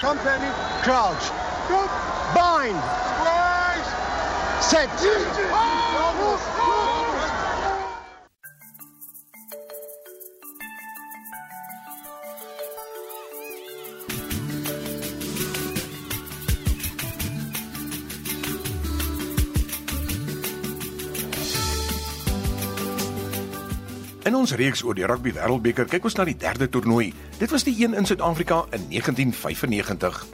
Company, crouch. Bind. Set. In ons reeks oor die Rugby Wêreldbeker kyk ons na die derde toernooi. Dit was die een in Suid-Afrika in 1995.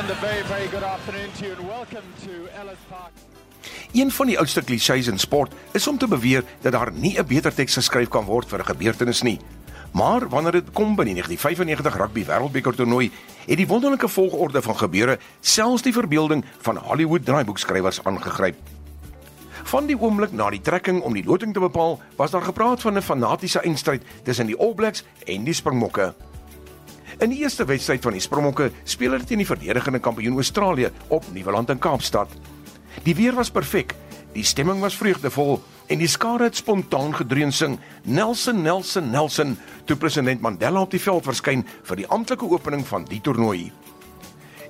And a very, very good afternoon to you and welcome to Ellis Park. Een van die oudste klisjées in sport is om te beweer dat daar nie 'n beter teks geskryf kan word vir 'n gebeurtenis nie. Maar wanneer dit kom by die 1995 Rugby Wêreldbeker toernooi, het die wonderlike volgorde van gebeure selfs die verbeelding van Hollywood draaiboekskrywers aangegryp. Van die oomblik na die trekking om die loting te bepaal, was daar gepraat van 'n fanatiese eindstryd tussen die All Blacks en die Springbokke. In die eerste wedstryd van die Springbokke speel hulle teen die verdedigende kampioen Australië op Nieuweland in Kaapstad. Die weer was perfek, die stemming was vreugdevol en die skare het spontaan gedreun sing Nelson Nelson Nelson toe president Mandela op die veld verskyn vir die amptelike opening van die toernooi.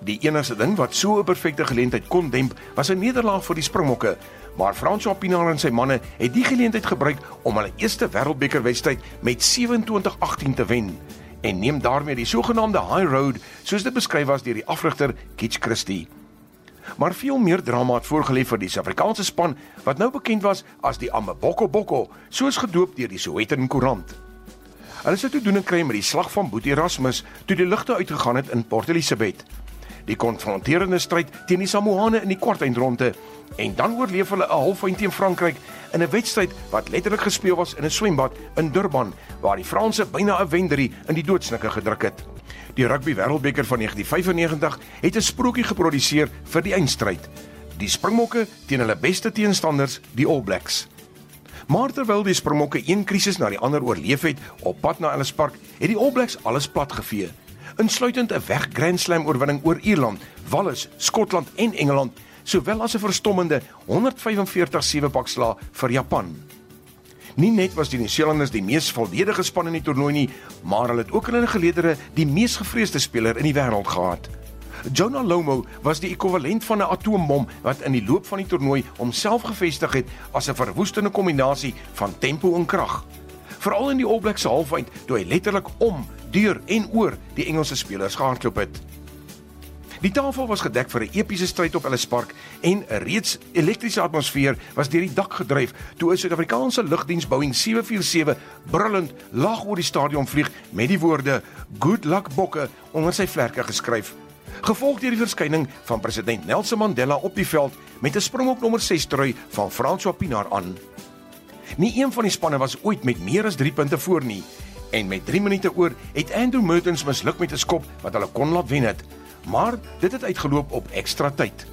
Die enigste ding wat so 'n perfekte geleentheid kon demp, was 'n nederlaag vir die Springbokke, maar François Pinaar en sy manne het die geleentheid gebruik om hulle eerste wêreldbekerwedstryd met 27-18 te wen en neem daarmee die sogenaamde high road soos dit beskryf was deur die afrigter Kitch Christie. Maar veel meer drama het voorgelê vir die Suid-Afrikaanse span wat nou bekend was as die Amaboko Boko, soos gedoop deur die Sowetan Koerant. Hulle sou toe doen en kry met die slag van Boet Erasmus toe die ligte uitgegaan het in Port Elizabeth. Die konfronterende stryd teen die Samoane in die kwartfinale en dan oorleef hulle 'n halffinale teen Frankryk in 'n wedstryd wat letterlik gespeel was in 'n swembad in Durban waar die Franse byna 'n wenderie in die doodsnikke gedruk het. Die Rugby Wêreldbeker van 1995 het 'n sprokie geproduseer vir die eindstryd. Die Springbokke teen hulle beste teenstanders, die All Blacks. Maar terwyl die Springbokke een krisis na die ander oorleef het op pad na Ellis Park, het die All Blacks alles platgevee, insluitend 'n weg Grand Slam oorwinning oor Ierland, Wallis, Skotland en Engeland, sowel as 'n verstommende 145-7 pakslaa vir Japan. Nie net was die Nieu-Seelanders die mees volledige span in die toernooi nie, maar hulle het ook in hulle geleedere die mees gevreesde speler in die wêreld gehad. Jonah Lomo was die ekwivalent van 'n atoombom wat in die loop van die toernooi homself gevestig het as 'n verwoestende kombinasie van tempo en krag. Veral in die All Blacks se halfeind toe hy letterlik om, deur en oor die Engelse spelers gehardloop het. Die tafel was gedek vir 'n epiese stryd op Ellis Park en 'n reeds elektriese atmosfeer was deur die dak gedryf toe 'n Suid-Afrikaanse lugdiens Boeing 747 brullend laag oor die stadion vlieg met die woorde "Good luck Bokke" onder sy vlerke geskryf. Gevolg deur die verskyning van president Nelson Mandela op die veld met 'n springbok nommer 6 trui van François Pinaar aan. Nie een van die spanne was ooit met meer as 3 punte voor nie en met 3 minute oor het Andrew Mertens misluk met 'n skop wat hulle kon laat wen het. Maar dit het uitgeloop op ekstra tyd.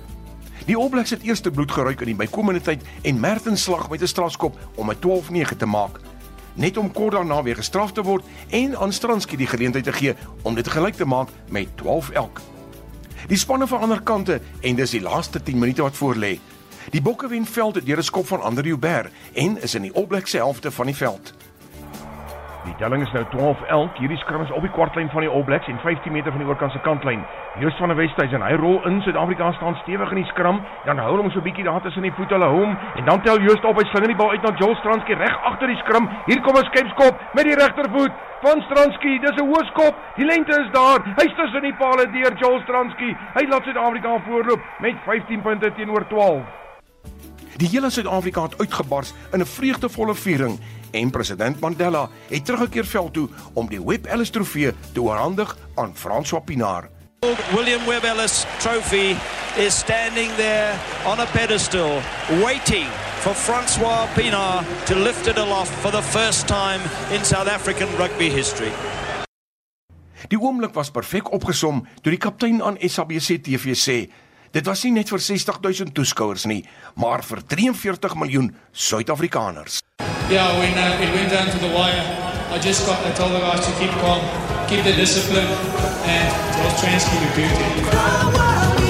Die All Blacks het eerste bloed geruik in die bykomende tyd en Mertens slag met 'n strafskop om 'n 12-9 te maak. Net om kort daarna weer gestraf te word en aan Stransky die geleentheid te gee om dit gelyk te maak met 12 elk. Die spanne van ander kante en dis die laaste 10 minute wat voorlê. Die Bokke wen veld deur 'n skop van Andrew Hubert en is in die All Blacks se helfte van die veld. Die telling is nou 12-11. Hierdie skram is op die kwartlyn van die All Blacks en 15 meter van die oorkantse kantlyn. Joost van der Westhuizen, hy rol in Suid-Afrika staan stewig in die skram. Dan hou hom so 'n bietjie daar tussen die voete hulle hom en dan tel Joost op, hy slinger die bal uit na Joel Stransky reg agter die skram. Hier kom 'n skepskop met die regtervoet van Stransky. Dis 'n hoë skop. Die lengte is daar. Hy's tussen die palle deur Joel Stransky. Hy laat Suid-Afrika voorloop met 15 punte teenoor 12. Die hele Suid-Afrika het uitgebars in 'n vreugdevolle viering En president Mandela het teruggekeer veld toe om die Webb Ellis Trofee te oorhandig aan François Pinaar. William Webb Ellis Trophy is standing there on a pedestal, waiting for Francois Pinard to lift it aloft for the first time in South African rugby history. Die oomblik was perfek opgesom toe die kaptein aan SABC TV sê: "Dit was nie net vir 60000 toeskouers nie, maar vir 43 miljoen Suid-Afrikaners." Yeah, when uh, it went down to the wire, I just got, I told the guys to keep calm, keep the discipline, and Charles Transky to do.